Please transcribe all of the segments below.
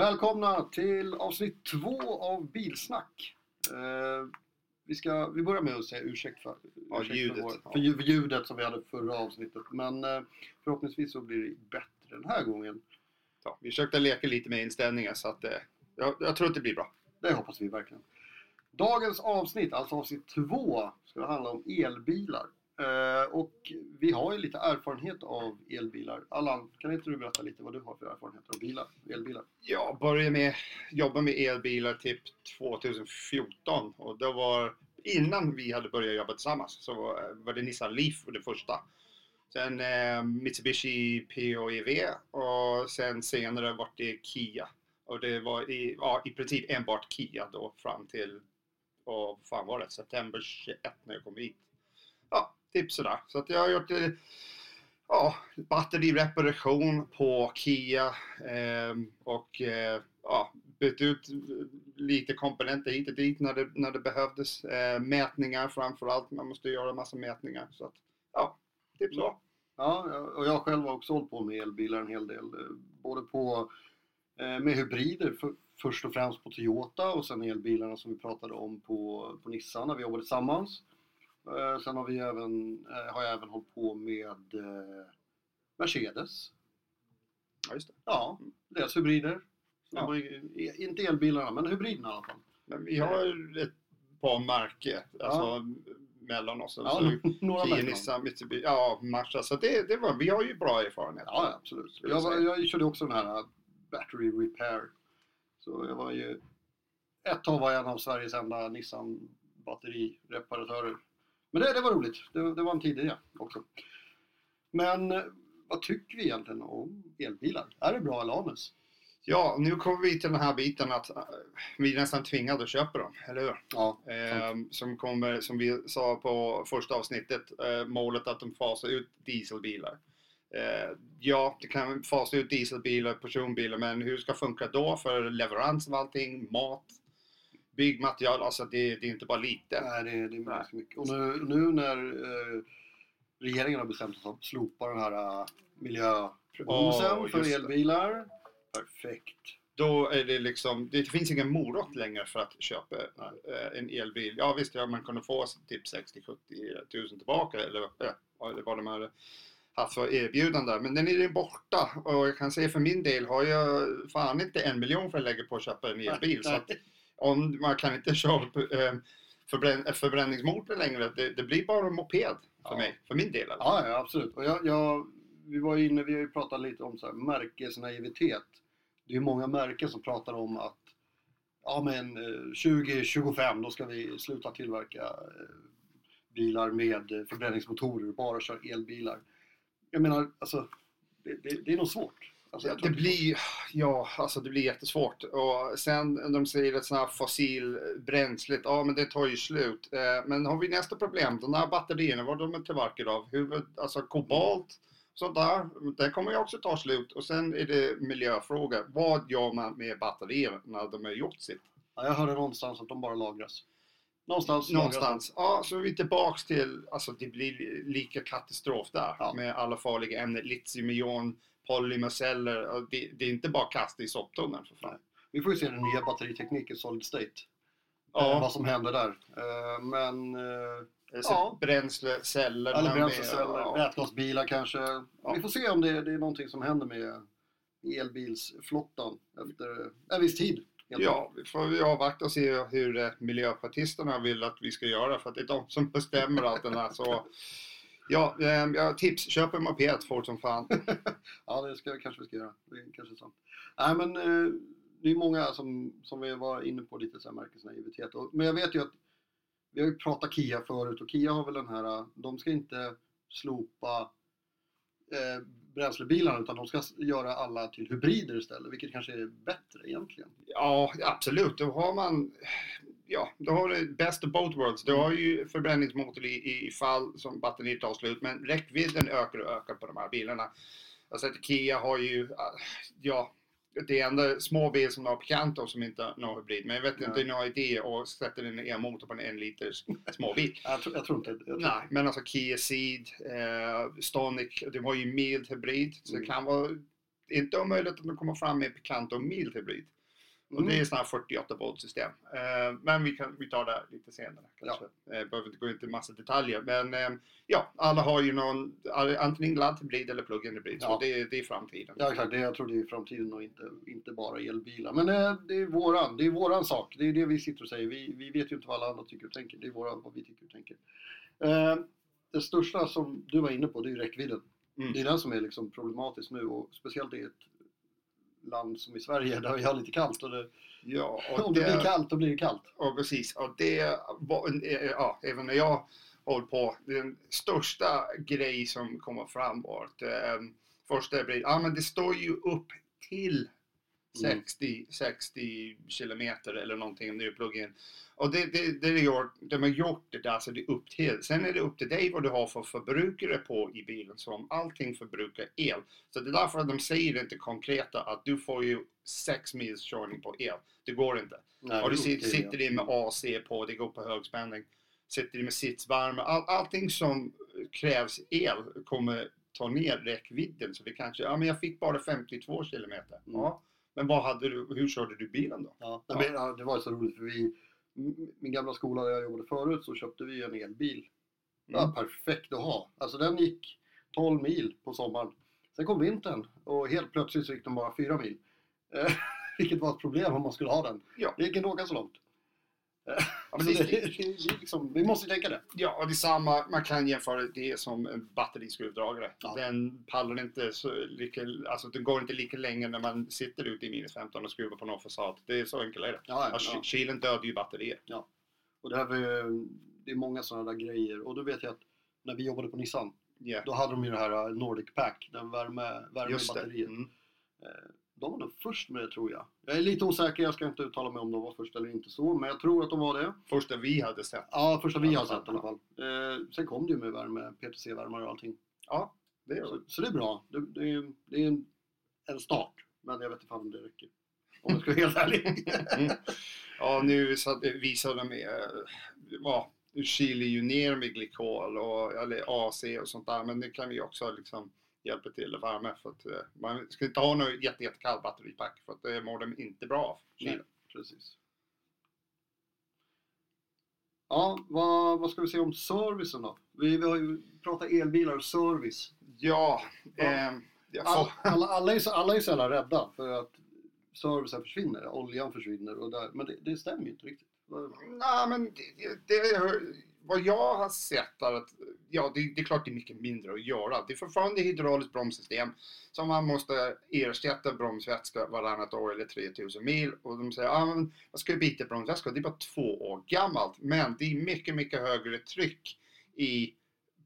Välkomna till avsnitt två av Bilsnack. Eh, vi, ska, vi börjar med att säga ursäkt för, Ja, ursäkt ljudet. för, vår, för ljudet som vi hade förra avsnittet. Men eh, förhoppningsvis så blir det bättre den här gången. Ja, vi försökte leka lite med inställningar så att eh, jag, jag tror att det blir bra. Det hoppas vi verkligen. Dagens avsnitt, alltså avsnitt två, ska handla om elbilar. Eh, och vi har ju lite erfarenhet av elbilar. Allan, kan inte du berätta lite vad du har för erfarenhet av bilar, elbilar? Jag började med jobba med elbilar typ 2014 och det var innan vi hade börjat jobba tillsammans så var, det Nissan Leaf för det första. Sen eh, Mitsubishi PHEV och sen senare var det Kia. Och det var i, ja, i princip enbart Kia då fram till, och vad fan var det, september 21 när jag kom hit. Typ sådär. Så att jag har gjort eh, ja, batterireparation på Kia ehm, och eh, ja, bytt ut lite komponenter hit och dit när det, när det behövdes. Eh, mätningar framförallt, man måste göra massa mätningar. Så att, ja, typ så. Ja, och jag själv har också hållit på med elbilar en hel del. eh, Både på eh, med hybrider, för, först och främst på Toyota och sen elbilarna som vi pratade om på, på Nissan när vi jobbade tillsammans. Eh, Sen har, vi även, eh, har jag även hållit på med eh, Mercedes. Ja, just det. Ja, deras hybrider. Ja. Inte elbilarna, men hybriderna i alla fall. Men vi har ett par märke alltså, mellan oss. Ja, några Kia, märken. Nissan, Mitsubishi, ja, Mazda. Så det, det var, vi har ju bra erfarenhet. Ja, ja, absolut. Jag var, jag körde också den här Battery Repair. Så jag var ju... Ett tag var jag en av Sveriges enda Nissan batterireparatörer. Men det, det var roligt. Det, det var en tidig det också. Men eh, vad tycker vi egentligen om elbilar? Är det bra eller anus? Ja, nu kommer vi till den här biten att eh, vi är nästan tvingade att köpa dem, eller hur? Ja, Ehm, som kommer, som vi sa på första avsnittet, eh, målet att de fasar ut dieselbilar. Eh, ja, det kan fasa ut dieselbilar, personbilar, men hur ska det funka då för leverans av allting, mat, byggmaterial, alltså det, det är inte bara lite. Nej, det, det är Nej. ganska mycket. Och nu, nu när eh, regeringen har bestämt sig för att slopa den här uh, miljöbonusen Åh, för elbilar. Perfekt. Då är det liksom, det finns ingen morot längre för att köpa eh, en elbil. Ja visst, ja, man kunde få typ 60-70 tusen tillbaka eller eh, vad de har haft för erbjudande. Men den är ju borta och jag kan säga för min del har jag fan inte en miljon för att lägga på att köpa en elbil. Så att om man kan inte köra eh, förbrän- förbränningsmotor längre, det, det blir bara en moped för Ja. mig, för min del. alltså. Ja, ja absolut. Och jag, jag, vi var inne, vi har ju pratat lite om så här, märkesnaivitet. Det är många märken som pratar om att ja men eh, 2025 då ska vi sluta tillverka eh, bilar med eh, förbränningsmotorer och bara köra elbilar. Jag menar, alltså det, det, det är nog svårt. Alltså, det blir, ja, alltså det blir jättesvårt. Och sen de säger att sådana här fossilbränslet, ja men det tar ju slut. Eh, Men har vi nästa problem, de här batterierna, vad de är tillverkade av? Huvud, alltså kobolt, sånt där, det kommer ju också ta slut. Och sen är det miljöfråga. Vad gör man med batterier när de har gjort sitt? ja, jag hörde någonstans att de bara lagras. Någonstans. Någonstans. Ja, så är vi tillbaks till, alltså det blir lika katastrof där Ja. med alla farliga ämnen, litium-ion, polymerceller. Det, det är inte bara kasta i soptunnan för fan. Vi får ju se den nya batteritekniken Solid State. Ja. vad som händer där. Eh, men Så Ja. Bränsleceller. Eller bränsleceller, ja. vätgasbilar kanske. Ja. Vi får se om det, det är någonting som händer med elbilsflottan efter en viss tid. Ja, vi får avvakta och se hur miljöpartisterna vill att vi ska göra för att det är de som bestämmer allt det här. Så ja, eh, ja, tips, köp en moped fort som fan. Ja, det ska, kanske vi ska göra. Det är kanske sant. Nej, men eh, det är många som, som vi var inne på lite så här märkesnaivitet. Och, men jag vet ju att vi har ju pratat Kia förut och Kia har väl den här, de ska inte slopa eh, bränslebilarna utan de ska göra alla till hybrider istället, vilket kanske är bättre egentligen. Ja, absolut. Då har man Ja, då har du best of both worlds. Du har ju förbränningsmotor i, i fall som batteriet tar slut, men räckvidden ökar och ökar på de här bilarna. Jag säger att Kia har ju, ah, ja, det är enda små bil som har Picanto som inte har någon hybrid. Men jag vet inte, Nej. någon idé att sätta en e-motor på en en liters småbil. Jag tror, jag tror inte... Jag tror, Nej, men alltså Kia Ceed, eh, Stonic, de har ju mild hybrid. Så Mm. det kan vara inte omöjligt att de kommer fram med Picanto mild hybrid. Och det är sådana här 48 volt system. Eh, men vi, kan, vi tar det lite senare kanske. Eh, behöver inte gå into massa detaljer. Men eh, ja, alla har ju någon, antingen ladd hybrid eller plug-in hybrid. Ja. Så det, det är framtiden. Ja exakt, det, jag tror det är framtiden och inte, inte bara elbilar. Men det är våran, det är våran sak. Det är det vi sitter och säger. Vi, vi vet ju inte vad alla andra tycker och tänker. Det är våran, vad vi tycker och tänker. Det största som du var inne på, det är räckvidden. Mm. Det är den som är liksom problematisk nu och speciellt i ett land som i Sverige där vi har lite kallt. Och det, Ja, om det blir kallt, då blir det kallt. Ja, precis. Och det var, eh, ja, även när jag håller på, den största grej som kommer fram var att eh, första blir, ja men det står ju upp till. 60, 60 kilometer eller någonting om det är plug-in. Och det, det, det, de, gör, de har gjort det där så det är upp till. Sen är det upp till dig vad du har för förbrukare på i bilen. Så om allting förbrukar el. Så det är därför att de säger inte konkreta att du får ju 6 mils körning på el. Det går inte. Nej, Och du sitter det. i med AC på, det går på högspänning. Sitter i med sitsvärme. All, allting som krävs el kommer ta ner räckvidden. Så det kanske, ja men jag fick bara 52 kilometer. Mm. Ja, men vad hade du, hur körde du bilen då? Ja, nej, men, ja, det var så roligt för vi, min gamla skola där jag jobbade förut så köpte vi en elbil. Ja, Mm. perfekt att ha. Alltså den gick 12 mil på sommaren. Sen kom vintern och helt plötsligt så gick den bara 4 mil. Eh, vilket var ett problem om man skulle ha den. Ja. Det gick inte åka så långt. Ja, men det, liksom, vi måste tänka det. ja, och det är samma, man kan jämföra det som en batteriskruvdragare. Ja. Den pallar inte så lika, alltså den går inte lika länge när man sitter ute i minus 15 och skruvar på någon fasad. Det är så enkelt är det. Ja, Ja, ja. ky- Kylen dödar ju batterier. Och det, här var, ju- det är många sådana där grejer. Och då vet jag att när vi jobbade på Nissan, Ja, då hade de ju det här uh, Nordic Pack, den värme, värme just batteriet. Mm. Eh, De var nog först med det tror jag. Jag är lite osäker, jag ska inte uttala mig om de var först eller inte så, men jag tror att de var det. Första vi hade sett. Ja, första vi har sett i alla fall. Eh, sen kom det ju med värme, PTC-värmare och allting. Ja, det gör Så, det. så det är bra. Det, det, är, det är en, en start, men jag vet inte om det räcker. Om jag ska vara helt ärlig. Mm. Ja, nu att- visar de med, ja, kyler ju ner med glykol och eller AC och sånt där, men det kan ju också liksom hjälpa till att värma för att eh, man ska inte ha något jätte, jättekallt batteripack för att det mår de inte bra av. Nej. Precis. Ja, vad, vad ska vi säga om servicen då? Vi, vi har ju pratat elbilar och service. Ja, Ja. jag All, alla, alla, är så, alla är så jävla rädda för att servicen försvinner, oljan försvinner och där, men det, det stämmer ju inte riktigt. Nej, men det, det, det, vad jag har sett är att ja, det, det är klart det är mycket mindre att göra. Det är fortfarande hydrauliskt bromssystem som man måste ersätta bromsvätska varannat år eller 3000 mil. Och de säger, ah, men ska byta bromsvätska? Det är bara två år gammalt. Men det är mycket, mycket högre tryck i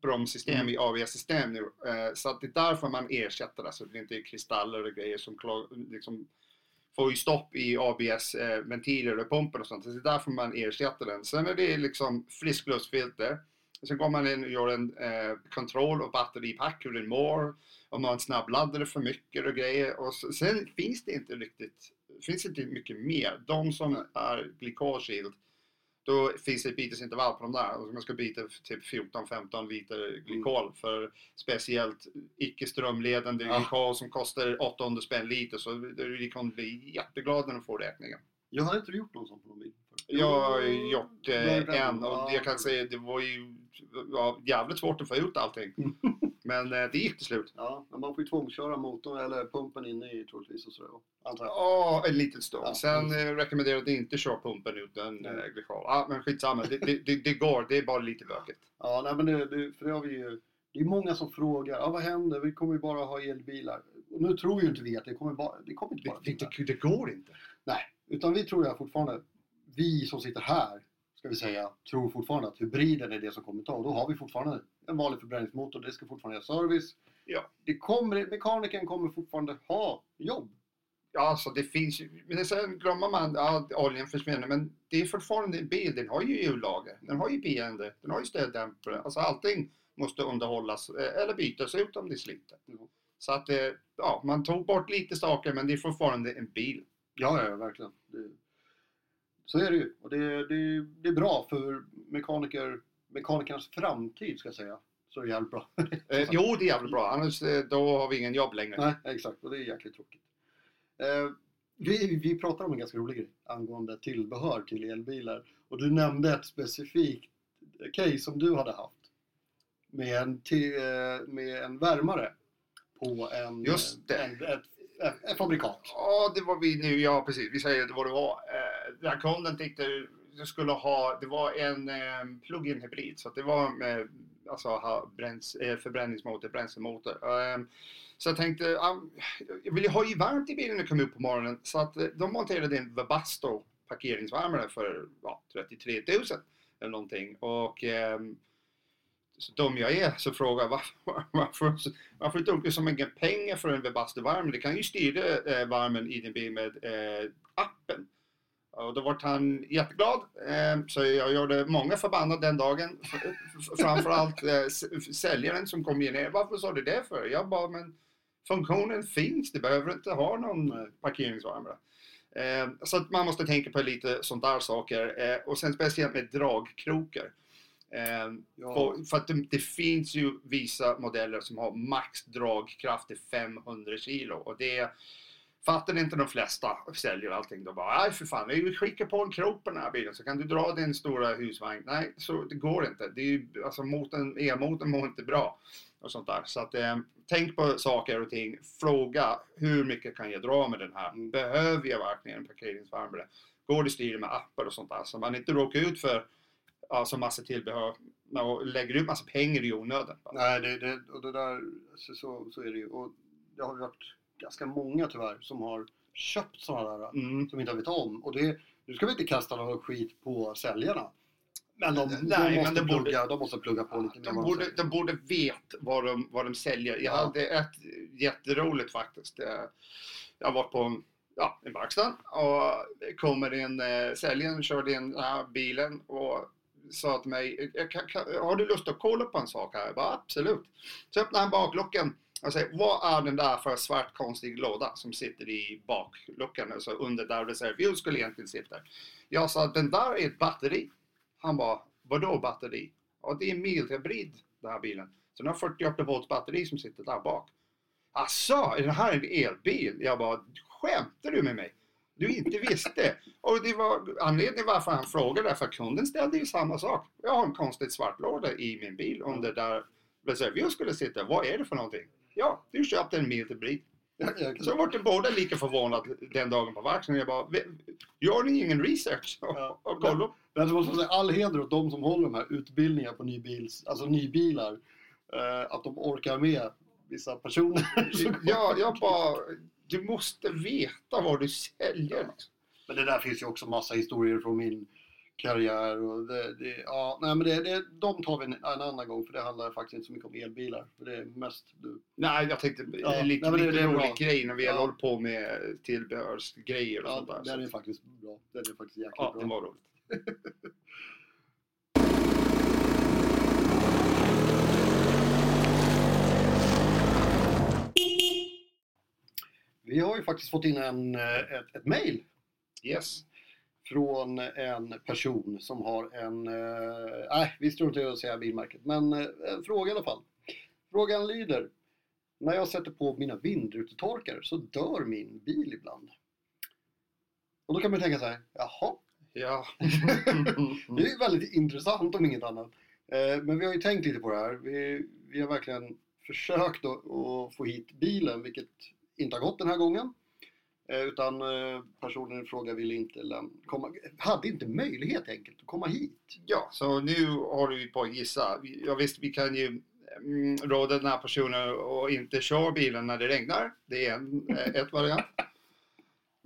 bromssystem, Mm. i ABS-system nu. Eh, så att det är därför man ersätter det, så det inte är kristaller och grejer som klar, liksom, får ju stopp i ABS-ventiler eh, och pumpen och sånt. Så det är därför man ersätter den. Sen är det liksom friskluftsfilter. Sen går man in och gör en eh, kontroll av batteripack, hur den mår. Om man snabbladdar för mycket och grejer. Och så, sen finns det inte riktigt, finns inte mycket mer. De som är glykolskild, då finns det ett bytesintervall på de där. Man ska byta typ 14-15 liter glykol för speciellt icke strömledande Ja. glykol som kostar 800 spänn liter. Så du kommer bli jätteglad när du får räkningen. Jag har inte gjort någon sån på någon bil. Jag har gjort eh, en och Ja. jag kan säga det var ju ja, jävligt svårt att få ut allting. Men eh, det gick till slut. Ja, men man får ju tvångsköra motorn eller pumpen inne i troligtvis och sådär. Antar jag. Ja, en liten stund. Ja. Sen eh, rekommenderar jag att inte köra pumpen utan Mm. eh, glykol. Ja, men skitsamma. Det, det, det, det går. Det är bara lite bökigt. Ja, nej, men det, det, för det har vi ju. Det är många som frågar, ja, vad händer? Vi kommer ju bara ha elbilar. Och nu tror ju inte vi att det kommer bara, det kommer inte bara det, det, det går inte. Nej, utan vi tror jag fortfarande, vi som sitter här, ska vi säga, tror fortfarande att hybriden är det som kommer ta. Och då har vi fortfarande en vanlig förbränningsmotor, det ska fortfarande göra service. Ja. Det kommer, mekanikern kommer fortfarande ha jobb. Ja, alltså det finns ju, men sen glömmer man att oljan försvinner, men det är fortfarande en bil. Den har ju hjullager, den har ju beende, den har ju stöddämpare. Alltså allting måste underhållas eh, eller bytas ut om det sliter. Ja. Så att, eh, ja, man tog bort lite saker, men det är fortfarande en bil. Ja, ja, verkligen. Det, så är det ju. Och det, det, det är bra för mekaniker, mekanikernas framtid, ska jag säga. så är det jävligt bra. Eh, jo, det är jävligt bra. Annars eh, då har vi ingen jobb längre. Nej, exakt. Och det är jäkligt tråkigt. Eh, vi, vi pratade om en ganska rolig grej angående tillbehör till elbilar. Och du nämnde ett specifikt case som du hade haft. Med en, eh, med en värmare på en, Just det. en, ett, ett, ett fabrikat. Ja, det var vi nu. Ja, precis. Vi säger vad det var. Den här kunden tyckte du skulle ha, det var en eh, plug-in hybrid. Så att det var med alltså, ha bräns, eh, förbränningsmotor, bränslemotor. Eh, så jag tänkte, ah, jag vill ju ha ju varmt i bilen när jag kom upp på morgonen. Så att eh, de monterade en Webasto parkeringsvärmare för ja, 33 000 eller någonting. Och ehm, så dum jag är så frågar jag varför, varför, varför tog du så mycket pengar för en Webasto-värmare? Det kan ju styra eh, värmen i din bil med eh, appen. Och då var han jätteglad. Eh, så jag gjorde många förbannade den dagen. Framförallt eh, säljaren som kom in. Varför sa du det för? Jag bara, men funktionen finns. Du behöver inte ha någon eh, parkeringsvärmare. Eh, så att man måste tänka på lite sånt där saker. Eh, och sen speciellt med dragkrokar. Eh, Ja, för att det, det finns ju vissa modeller som har max dragkraft till 500 kilo och det fattar inte de flesta säljer allting. De bara, nej för fan, vi skickar på en krok på den här bilen så kan du dra din stora husvagn. Nej, så det går inte. Det är ju, alltså motorn, elmotorn mår inte bra och sånt där. Så att eh, tänk på saker och ting. Fråga, hur mycket kan jag dra med den här? Behöver jag verkligen en parkeringsvärmare? Går det att styra med appar och sånt där? Så man inte råkar ut för alltså massa tillbehör och lägger ut massa pengar i onödan. Nej, det, det, och det där, så, så, så är det ju. Och det har varit ganska många tyvärr som har köpt sådana där Mm. som inte vet om. Och det, nu ska vi inte kasta någon skit på säljarna. Men de, Nej, de, men måste, det borde- plugga, de måste plugga på lite mer. De vad borde, de borde vet vad de, vad de säljer. Jag Ja. hade ett jätteroligt faktiskt. Eh, Jag var på ja, en verkstad och kommer en eh, säljaren körde in den här bilen och sa till mig, "Jag kan, kan, har du lust att kolla på en sak här? Jag bara, absolut. Så öppnade han bakluckan Alltså, vad är den där för svart konstig låda som sitter i bakluckan, alltså under där reservhjul skulle egentligen sitta. Jag sa, den där är ett batteri. Han bara, vadå batteri? Ja, det är en mildhybrid den här bilen. Så den har 48 volts batteri som sitter där bak. Asså, är det här en elbil? Jag bara, skämtar du med mig? Du inte visste. Och det var anledningen varför han frågade, för kunden ställde ju samma sak. Jag har en konstig svart låda i min bil under där reservhjul skulle sitta. Vad är det för någonting? Ja, du köpte en mildhybrid. Jag, jag, Så vart båda lika förvånade den dagen på verkstaden. Jag bara, "Vi- gör ni ingen research? Och, Ja. och kolla. Men så måste säga all heder åt de som håller de här utbildningarna på nybils, alltså nybilar. Eh, att de orkar med vissa personer. Ja, jag bara, du måste veta vad du säljer. liksom. Men det där finns ju också massa historier från min karriär. Och det, det, ja, nej, men det, det, de tar vi en, en annan gång för det handlar faktiskt inte så mycket om elbilar. För det är mest du. Nej, jag tänkte Ja, ja, lite, nej, det- lite det är rolig grej när vi Ja. håller på med tillbehörsgrejer och Ja, sånt där. den är faktiskt bra. Den är faktiskt jäkligt ja, bra. det var roligt. Vi har ju faktiskt fått in en, eh, ett, ett mail Yes. Från en person som har en, eh, nej vi struntar i att säga bilmärket, men eh, en fråga i alla fall. Frågan lyder, när jag sätter på mina vindrutetorkare så dör min bil ibland. Och då kan man tänka så här, jaha, Ja. det är ju väldigt intressant om inget annat. Eh, Men vi har ju tänkt lite på det här. Vi, vi har verkligen försökt att, att få hit bilen, vilket inte har gått den här gången. Eh, Utan eh, personen i fråga ville inte komma, hade inte möjlighet enkelt att komma hit. ja, så nu håller vi på att gissa. Ja, visst, vi kan ju mm, råda den här personen att inte köra bilen när det regnar. Det är en, eh, ett variant.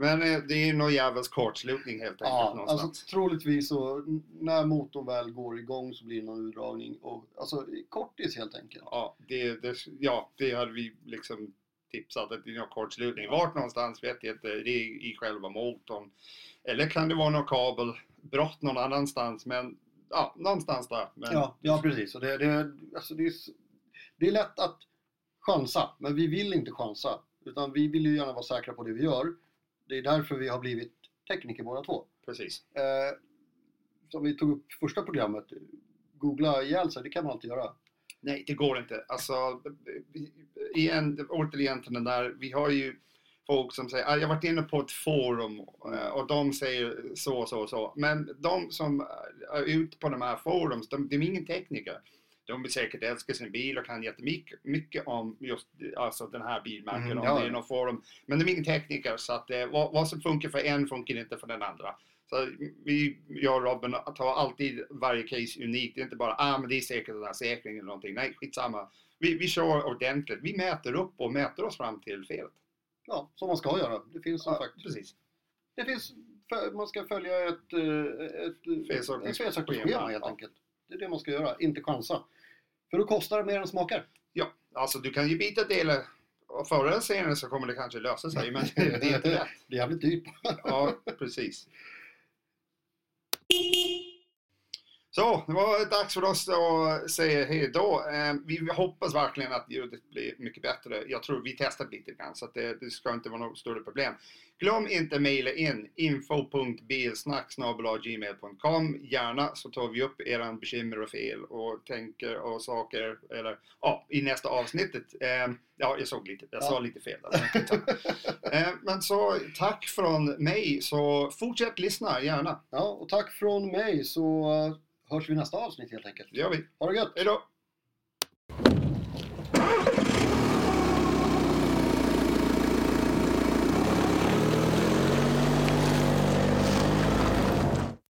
Men det är någon jävels kortslutning helt enkelt Ja, någonstans. alltså troligtvis så när motorn väl går igång så blir det någon urdragning. Och, alltså kortis helt enkelt. Ja, det, det, ja, det hade vi liksom tipsat att det är någon kortslutning. Vart någonstans vet jag inte. Det är i själva motorn. Eller kan det vara någon kabelbrott någon annanstans. Men ja, någonstans där. Men, Ja, ja precis. Och det, det, alltså det, är, det är lätt att chansa, men vi vill inte chansa. Utan vi vill ju gärna vara säkra på det vi gör. Det är därför vi har blivit tekniker båda två. Precis. Eh, som vi tog upp första programmet, googla ihjäl sig, det kan man alltid göra. Nej, det går inte. Alltså, igen, återigen till den där, vi har ju folk som säger, "Ah, jag har varit inne på ett forum eh, och de säger så, så, så. Men de som är ute på de här forums, de, de är ingen tekniker. De vill säkert älska sin bil och kan jättemycket mycket om just alltså den här bilmärken Mm, om ja. det är någon forum. Men de är ingen tekniker så att eh, vad, vad som funkar för en funkar inte för den andra. Så vi, jag och Robin tar alltid varje case unikt. Det är inte bara ah, men det är säkert den här säkringen eller någonting. Nej, skitsamma. Vi, vi kör ordentligt. Vi mäter upp och mäter oss fram till felet. Ja, som man ska göra. Det finns som Ja, sagt, precis. det finns, man ska följa ett, eh, ett, Felsökningsschema. helt Ja. enkelt. Det är det man ska göra, inte chansa. För då kostar det mer än smakar. Ja, alltså du kan ju byta delar och förr eller senare så kommer det kanske lösa sig, men det är inte lätt. Det är jävligt dyrt. Ja, precis. 滴滴 Så, det var dags för oss att säga hej då. Eh, Vi hoppas verkligen att ljudet blir mycket bättre. Jag tror vi testar lite grann så det, det ska inte vara något större problem. Glöm inte att mejla in info.bilsnack.gmail.com Gärna så tar vi upp era bekymmer och fel och tänker och saker eller ja, i nästa avsnittet. Eh, Ja, jag såg lite, jag sa Ja. lite fel. där. Eh, Men så tack från mig så fortsätt lyssna gärna. Ja, och tack från mig så hörs vi nästa avsnitt helt enkelt. Det gör vi. Ha det gött! Hej då!